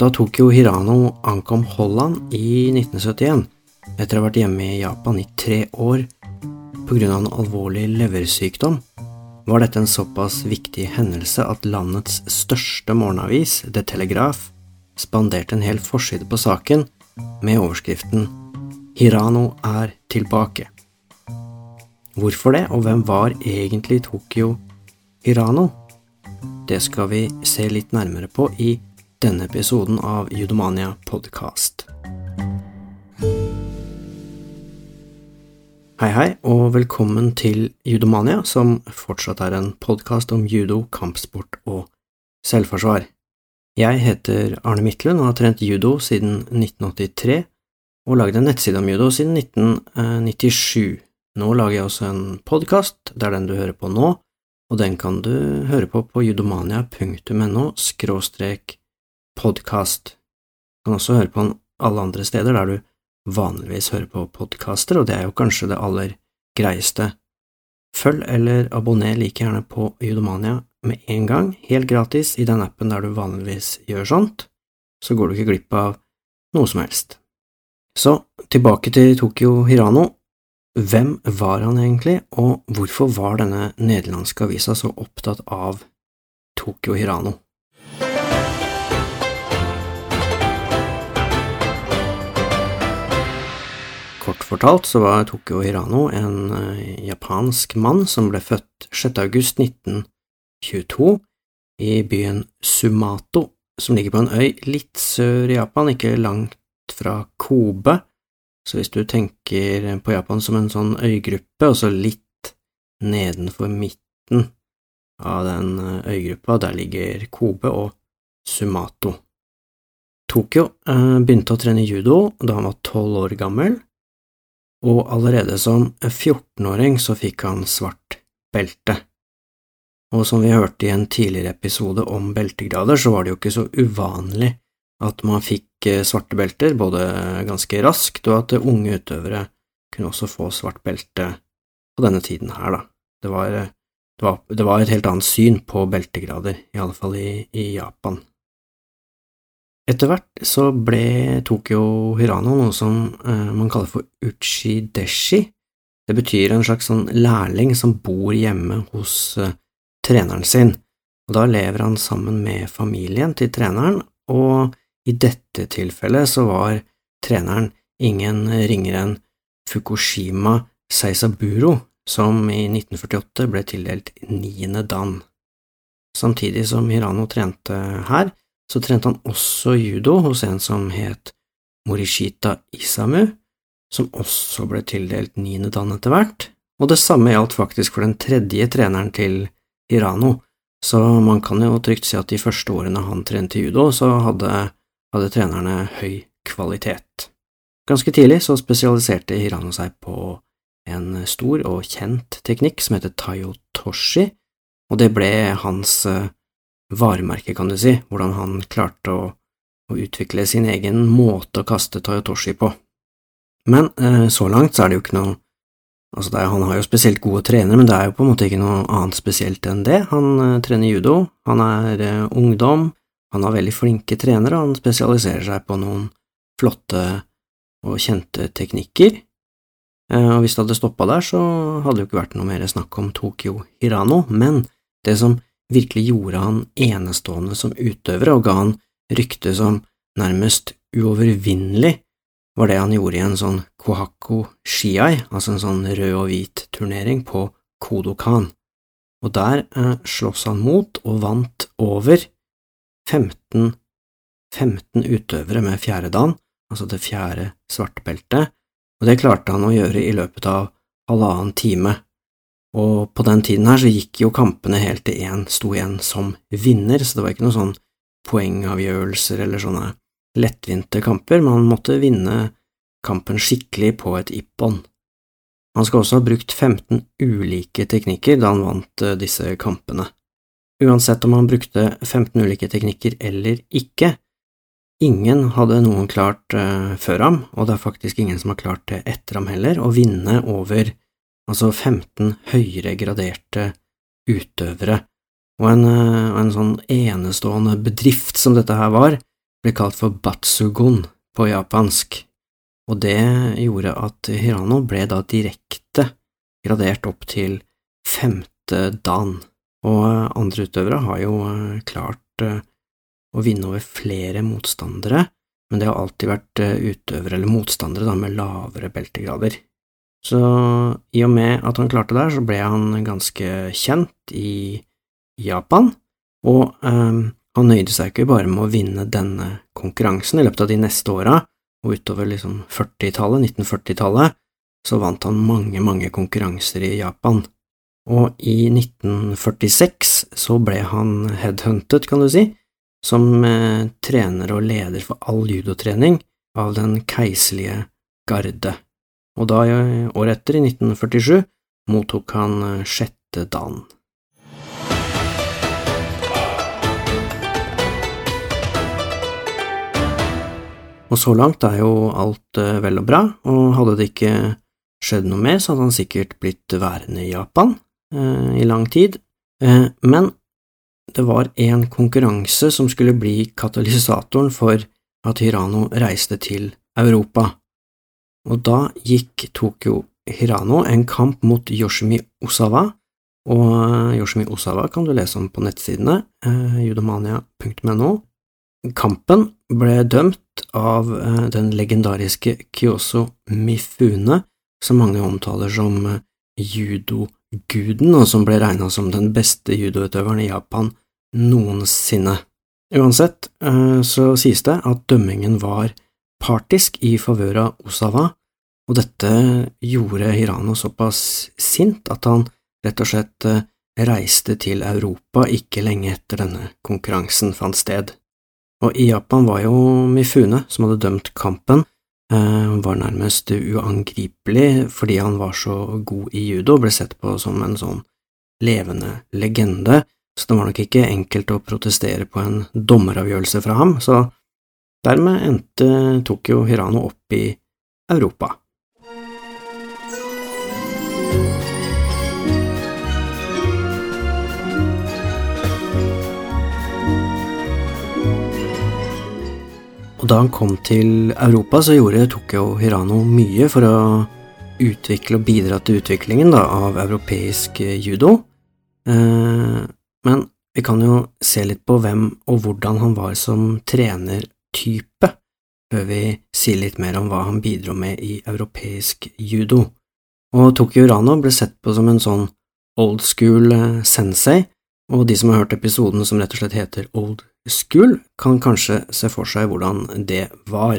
Da Tokyo Hirano ankom Holland i 1971, etter å ha vært hjemme i Japan i tre år pga. en alvorlig leversykdom, var dette en såpass viktig hendelse at landets største morgenavis, The Telegraph, spanderte en hel forside på saken med overskriften Hirano er tilbake. Hvorfor det, og hvem var egentlig Tokyo Hirano? Det skal vi se litt nærmere på i denne episoden av Judomania podkast. Hei, hei, og velkommen til Judomania, som fortsatt er en podkast om judo, kampsport og selvforsvar. Jeg heter Arne Midtlund og har trent judo siden 1983, og lagd en nettside om judo siden 1997. Nå lager jeg også en podkast, det er den du hører på nå, og den kan du høre på på judomania.no skråstrek podkast. Du kan også høre på den alle andre steder der du vanligvis hører på podkaster, og det er jo kanskje det aller greieste. Følg eller abonner like gjerne på Judomania med en gang, helt gratis, i den appen der du vanligvis gjør sånt, så går du ikke glipp av noe som helst. Så tilbake til Tokyo Hirano. Hvem var han egentlig, og hvorfor var denne nederlandske avisa så opptatt av Tokyo Hirano? Kort fortalt så var Tokyo Hirano en uh, japansk mann som ble født 6. august 1922 i byen Sumato, som ligger på en øy litt sør i Japan, ikke langt fra Kobe. Så hvis du tenker på Japan som en sånn øygruppe, og så litt nedenfor midten av den eh, øygruppa, der ligger Kobe og Sumato. Tokyo uh, begynte å trene judo da han var tolv år gammel og allerede som 14-åring så fikk han svart belte. Og som vi hørte i en tidligere episode om beltegrader, så var det jo ikke så uvanlig at man fikk eh, svarte belter både ganske raskt, og at unge utøvere kunne også få svart belte på denne tiden her, da. Det var, eh, det var, det var et helt annet syn på beltegrader, i alle fall i, i Japan. Etter hvert så ble Tokyo Hirano noe som eh, man kaller for uchideshi. Det betyr en slags sånn lærling som bor hjemme hos eh, treneren sin, og da lever han sammen med familien til treneren, og i dette tilfellet så var treneren ingen ringere enn Fukushima Seisaburo, som i 1948 ble tildelt niende dan. Samtidig som Hirano trente her, så trente han også judo hos en som het Morishita Isamu, som også ble tildelt niende dan etter hvert, og det samme gjaldt faktisk for den tredje treneren til Hirano, så man kan jo trygt si at de første årene han trente judo, så hadde, hadde trenerne høy kvalitet. Ganske tidlig så spesialiserte Hirano seg på en stor og kjent teknikk som heter Tayotoshi, og det ble hans varemerke, kan du si, hvordan han klarte å, å utvikle sin egen måte å kaste Toyotoshi på. Men eh, så langt så er det jo ikke noe Altså, er, han har jo spesielt gode trenere, men det er jo på en måte ikke noe annet spesielt enn det. Han eh, trener judo, han er eh, ungdom, han har veldig flinke trenere, han spesialiserer seg på noen flotte og kjente teknikker. Eh, og hvis det hadde stoppa der, så hadde det jo ikke vært noe mer snakk om Tokyo Hirano, men det som virkelig gjorde han enestående som utøver og ga han rykte som nærmest uovervinnelig, var det han gjorde i en sånn Kohako Shiai, altså en sånn rød og hvit turnering på Kodokan, og der eh, sloss han mot og vant over 15, 15 utøvere med fjerde dan, altså det fjerde svartbeltet, og det klarte han å gjøre i løpet av halvannen time og på den tiden her så gikk jo kampene helt til én sto igjen som vinner, så det var ikke noen sånn poengavgjørelser eller sånne lettvinte kamper, man måtte vinne kampen skikkelig på et ippon. Han skal også ha brukt 15 ulike teknikker da han vant eh, disse kampene. Uansett om han brukte 15 ulike teknikker eller ikke, ingen hadde noen klart uh, før ham, og det er faktisk ingen som har klart det etter ham heller, å vinne over altså 15 høyere graderte utøvere, og en, eh, en sånn enestående bedrift som dette her var, ble kalt for batsugon på japansk, og det gjorde at Hirano ble da direkte gradert opp til femte dan, og andre utøvere har jo eh, klart eh, å vinne over flere motstandere, men det har alltid vært eh, utøvere eller motstandere da, med lavere beltegrader. Så i og med at han klarte det, så ble han ganske kjent i Japan, og um, han nøyde seg ikke bare med å vinne denne konkurransen i løpet av de neste åra, og utover liksom 40-tallet, 1940-tallet, så vant han mange, mange konkurranser i Japan. Og i 1946 så ble han headhuntet, kan du si, som eh, trener og leder for all judotrening av den keiserlige garde. Og da, året etter, i 1947, mottok han eh, sjette dan. Og så langt er jo alt eh, vel og bra, og hadde det ikke skjedd noe mer, så hadde han sikkert blitt værende i Japan eh, i lang tid. Eh, men det var en konkurranse som skulle bli katalysatoren for at Hirano reiste til Europa, og da gikk Tokyo Hirano en kamp mot Yoshimi Osawa, og Yoshimi Osawa kan du lese om på nettsidene eh, judomania.no. Kampen ble dømt av eh, den legendariske Kyoso Mifune, som mange omtaler som eh, judoguden, og som ble regna som den beste judoutøveren i Japan noensinne. Uansett så sies det at dømmingen var partisk i favør av Osawa, og dette gjorde Hirano såpass sint at han rett og slett reiste til Europa ikke lenge etter denne konkurransen fant sted. Og i Japan var jo Mifune, som hadde dømt kampen, eh, var nærmest uangripelig fordi han var så god i judo og ble sett på som en sånn levende legende, så det var nok ikke enkelt å protestere på en dommeravgjørelse fra ham, så dermed endte Tokyo Hirano opp i Europa. Og da han kom til Europa, så gjorde Tokyo Hirano mye for å utvikle og bidra til utviklingen da, av europeisk judo. Eh, men vi kan jo se litt på hvem og hvordan han var som trenertype, før vi sier litt mer om hva han bidro med i europeisk judo. Og Tokyo Rano ble sett på som en sånn old school eh, sensei, og de som har hørt episoden som rett og slett heter Old School, kan kanskje se for seg hvordan det var.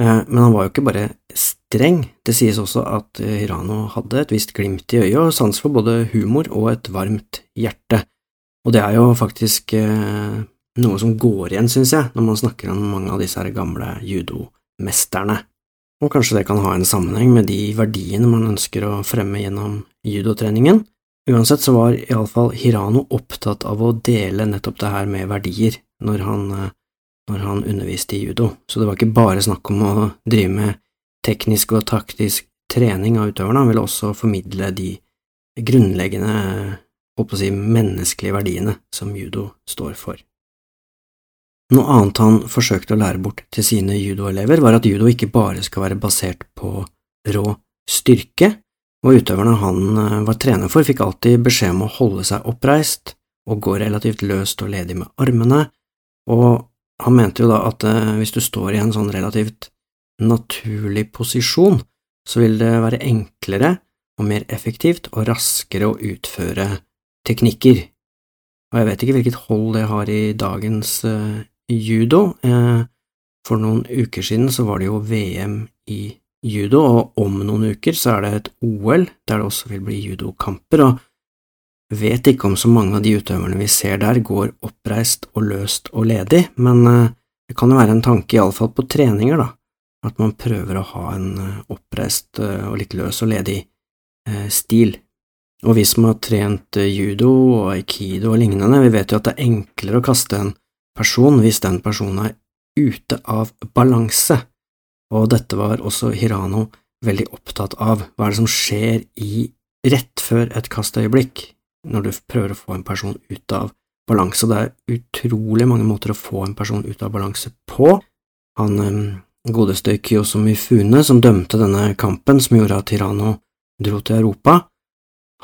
Eh, men han var jo ikke bare streng, det sies også at Hirano hadde et visst glimt i øyet og sans for både humor og et varmt hjerte, og det er jo faktisk eh, noe som går igjen, synes jeg, når man snakker om mange av disse gamle judomesterne. Og kanskje det kan ha en sammenheng med de verdiene man ønsker å fremme gjennom judotreningen, Uansett så var iallfall Hirano opptatt av å dele nettopp det her med verdier når han, eh, når han underviste i judo, så det var ikke bare snakk om å drive med teknisk og taktisk trening av utøverne, han ville også formidle de grunnleggende, holdt på å si, menneskelige verdiene som judo står for. Noe annet han forsøkte å lære bort til sine judoelever, var at judo ikke bare skal være basert på rå styrke, og utøverne han eh, var trener for, fikk alltid beskjed om å holde seg oppreist og gå relativt løst og ledig med armene, og han mente jo da at eh, hvis du står i en sånn relativt naturlig posisjon, så vil det være enklere og mer effektivt og raskere å utføre teknikker. Og jeg vet ikke hvilket hold det har i dagens uh, judo. Uh, for noen uker siden så var det jo VM i judo, og om noen uker så er det et OL der det også vil bli judokamper, og vet ikke om så mange av de utøverne vi ser der går oppreist og løst og ledig, men eh, det kan jo være en tanke, iallfall på treninger, da, at man prøver å ha en eh, oppreist eh, og litt løs og ledig stil. Og vi som har trent judo og aikido og lignende, vi vet jo at det er enklere å kaste en person hvis den personen er ute av balanse, og dette var også Hirano veldig opptatt av. Hva er det som skjer i rett før et kastøyeblikk, når du prøver å få en person ut av balanse. Det er utrolig mange måter å få en person ut av balanse på. Han eh, godeste Kyoso Mifune, som dømte denne kampen som gjorde at Tirano dro til Europa,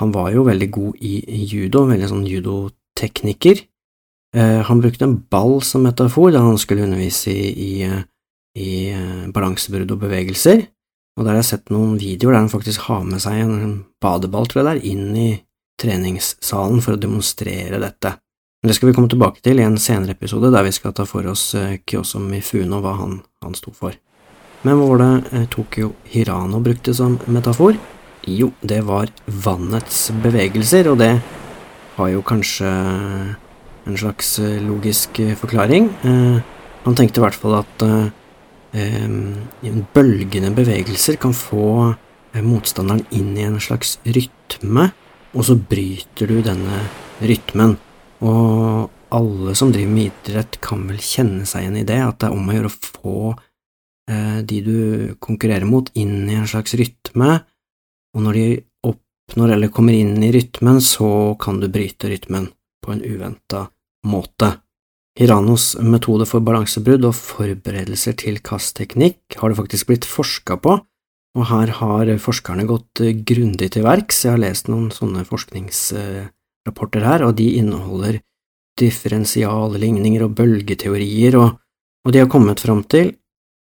han var jo veldig god i judo, veldig sånn judotekniker. Eh, han brukte en ball som metafor da han skulle undervise i, i, i balansebrudd og bevegelser, og der har jeg sett noen videoer der han faktisk har med seg en badeball, tror jeg det er, inn i treningssalen for å demonstrere dette. Men det skal vi komme tilbake til i en senere episode, der vi skal ta for oss eh, Kyoso Mifune og hva han, han sto for. Men hva var det eh, Tokyo Hirano brukte som metafor? Jo, det var vannets bevegelser, og det har jo kanskje en slags eh, logisk forklaring. Han tenkte i hvert fall at bølgende bevegelser kan få motstanderen inn i en slags rytme, og så bryter du denne rytmen. Og alle som driver med idrett, kan vel kjenne seg igjen i det, at det er om å gjøre å få eh, de du konkurrerer mot, inn i en slags rytme, og når de oppnår eller kommer inn i rytmen, så kan du bryte rytmen på en uventa måte. Hiranos metode for balansebrudd og forberedelser til kastteknikk har det faktisk blitt forska på, og her har forskerne gått grundig til verks. Jeg har lest noen sånne forskningsrapporter her, og de inneholder differensialligninger og bølgeteorier, og, og de har kommet fram til,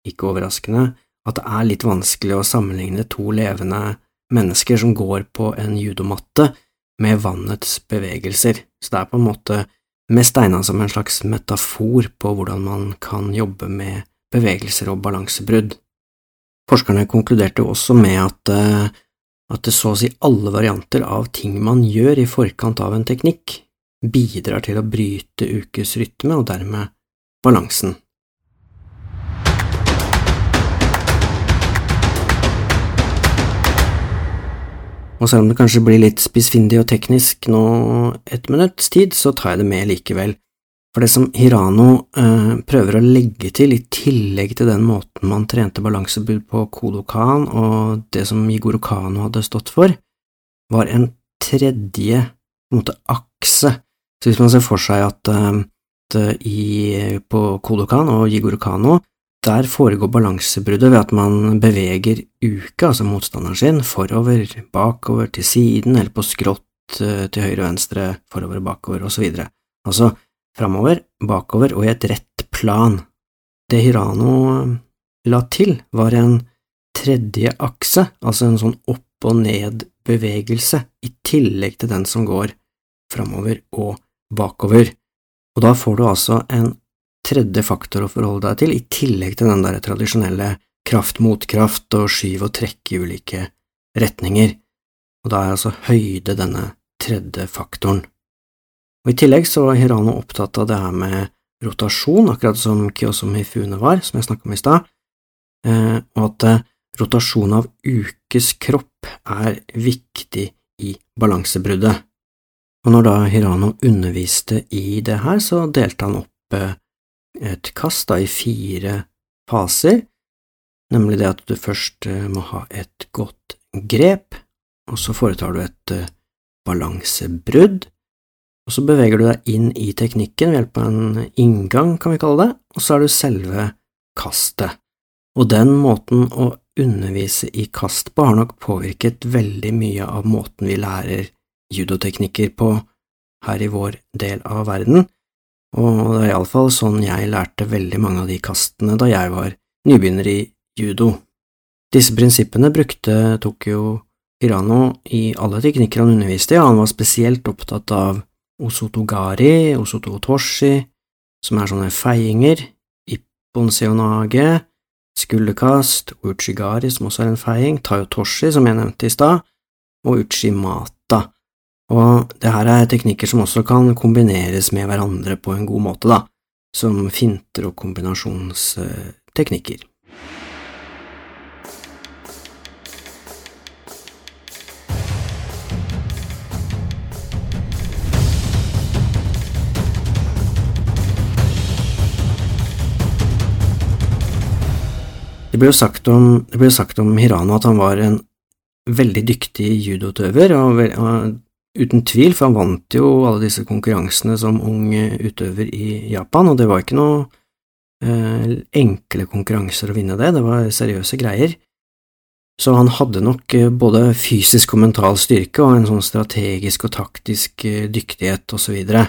ikke overraskende, at det er litt vanskelig å sammenligne to levende mennesker som går på en judomatte med vannets bevegelser, så det er på en måte mest steina som en slags metafor på hvordan man kan jobbe med bevegelser og balansebrudd. Forskerne konkluderte også med at uh, at det så å si alle varianter av ting man gjør i forkant av en teknikk, bidrar til å bryte ukes rytme og dermed balansen. Og selv om det kanskje blir litt spissfindig og teknisk nå et minutts tid, så tar jeg det med likevel. For det som Hirano eh, prøver å legge til, i tillegg til den måten man trente balansebud på Kodokan og det som Jigoro Kano hadde stått for, var en tredje en måte, akse. Så hvis man ser for seg at, eh, at i, på Kodokan og Jigoro Kano, der foregår balansebruddet ved at man beveger uka, altså motstanderen sin, forover, bakover, til siden eller på skrått eh, til høyre og venstre, forover og bakover, videre. Altså, framover, bakover og i et rett plan. Det Hirano eh, la til, var en tredje akse, altså en sånn opp og ned-bevegelse, i tillegg til den som går framover og bakover. Og da får du altså en tredje faktor å forholde deg til, i tillegg til den der tradisjonelle kraft mot kraft og skyv og trekk i ulike retninger, og da er altså høyde denne tredje faktoren. Og I tillegg så var Hirano opptatt av det her med rotasjon, akkurat som Kyoso Mifune var, som jeg snakket om i stad, eh, og at eh, rotasjon av ukes kropp er viktig i balansebruddet. Og når da Hirano underviste i det her, så delte han opp eh, et kast da i fire faser, nemlig det at du først må ha et godt grep, og så foretar du et balansebrudd, og så beveger du deg inn i teknikken ved hjelp av en inngang, kan vi kalle det, og så er du selve kastet. Og den måten å undervise i kast på har nok påvirket veldig mye av måten vi lærer judoteknikker på her i vår del av verden, og det er iallfall sånn jeg lærte veldig mange av de kastene da jeg var nybegynner i judo. Disse prinsippene brukte Tokyo Hirano i alle teknikker han underviste i, og han var spesielt opptatt av osotogari, osototoshi, som er sånne feiinger, ipponseonage, skulderkast, uchigari, som også er en feiing, tayotoshi, som jeg nevnte i stad, og uchimata. Og det her er teknikker som også kan kombineres med hverandre på en god måte, da, som finter og kombinasjonsteknikker. Det ble jo sagt om, det ble sagt om Hirano at han var en veldig dyktig judotøver, og, og, uten tvil, for han vant jo alle disse konkurransene som ung utøver i Japan, og det var ikke noe eh, enkle konkurranser å vinne det, det var seriøse greier. Så han hadde nok eh, både fysisk og mental styrke og en sånn strategisk og taktisk eh, dyktighet og så videre.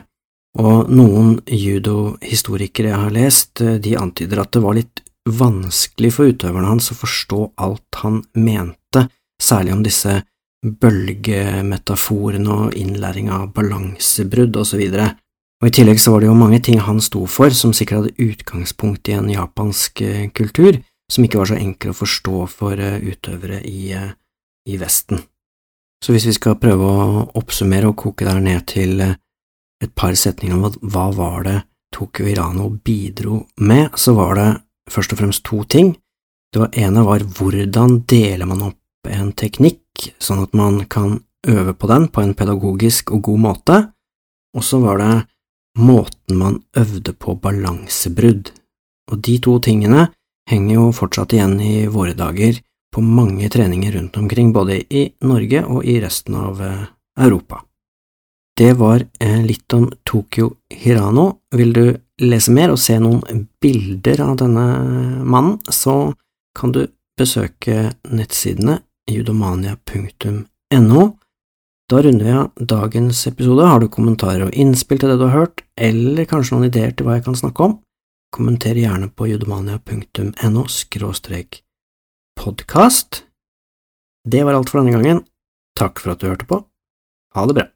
Og noen judohistorikere jeg har lest, eh, de antyder at det var litt vanskelig for utøverne hans å forstå alt han mente, særlig om disse bølgemetaforene og innlæring av balansebrudd osv. Og I tillegg så var det jo mange ting han sto for som sikkert hadde utgangspunkt i en japansk eh, kultur, som ikke var så enkel å forstå for eh, utøvere i, eh, i Vesten. Så hvis vi skal prøve å oppsummere og koke der ned til et par setninger om hva var det Tokyo Irano bidro med, så var det først og fremst to ting. Det ene var hvordan deler man opp en teknikk sånn at man kan øve på den på en pedagogisk og god måte, og så var det måten man øvde på balansebrudd, og de to tingene henger jo fortsatt igjen i våre dager på mange treninger rundt omkring, både i Norge og i resten av eh, Europa. Det var eh, litt om Tokyo Hirano. Vil du lese mer og se noen bilder av denne mannen, så kan du besøke nettsidene judomania.no. Da runder vi av dagens episode. Har du kommentarer og innspill til det du har hørt, eller kanskje noen ideer til hva jeg kan snakke om, kommenter gjerne på judomania.no skråstrek podkast. Det var alt for denne gangen. Takk for at du hørte på. Ha det bra.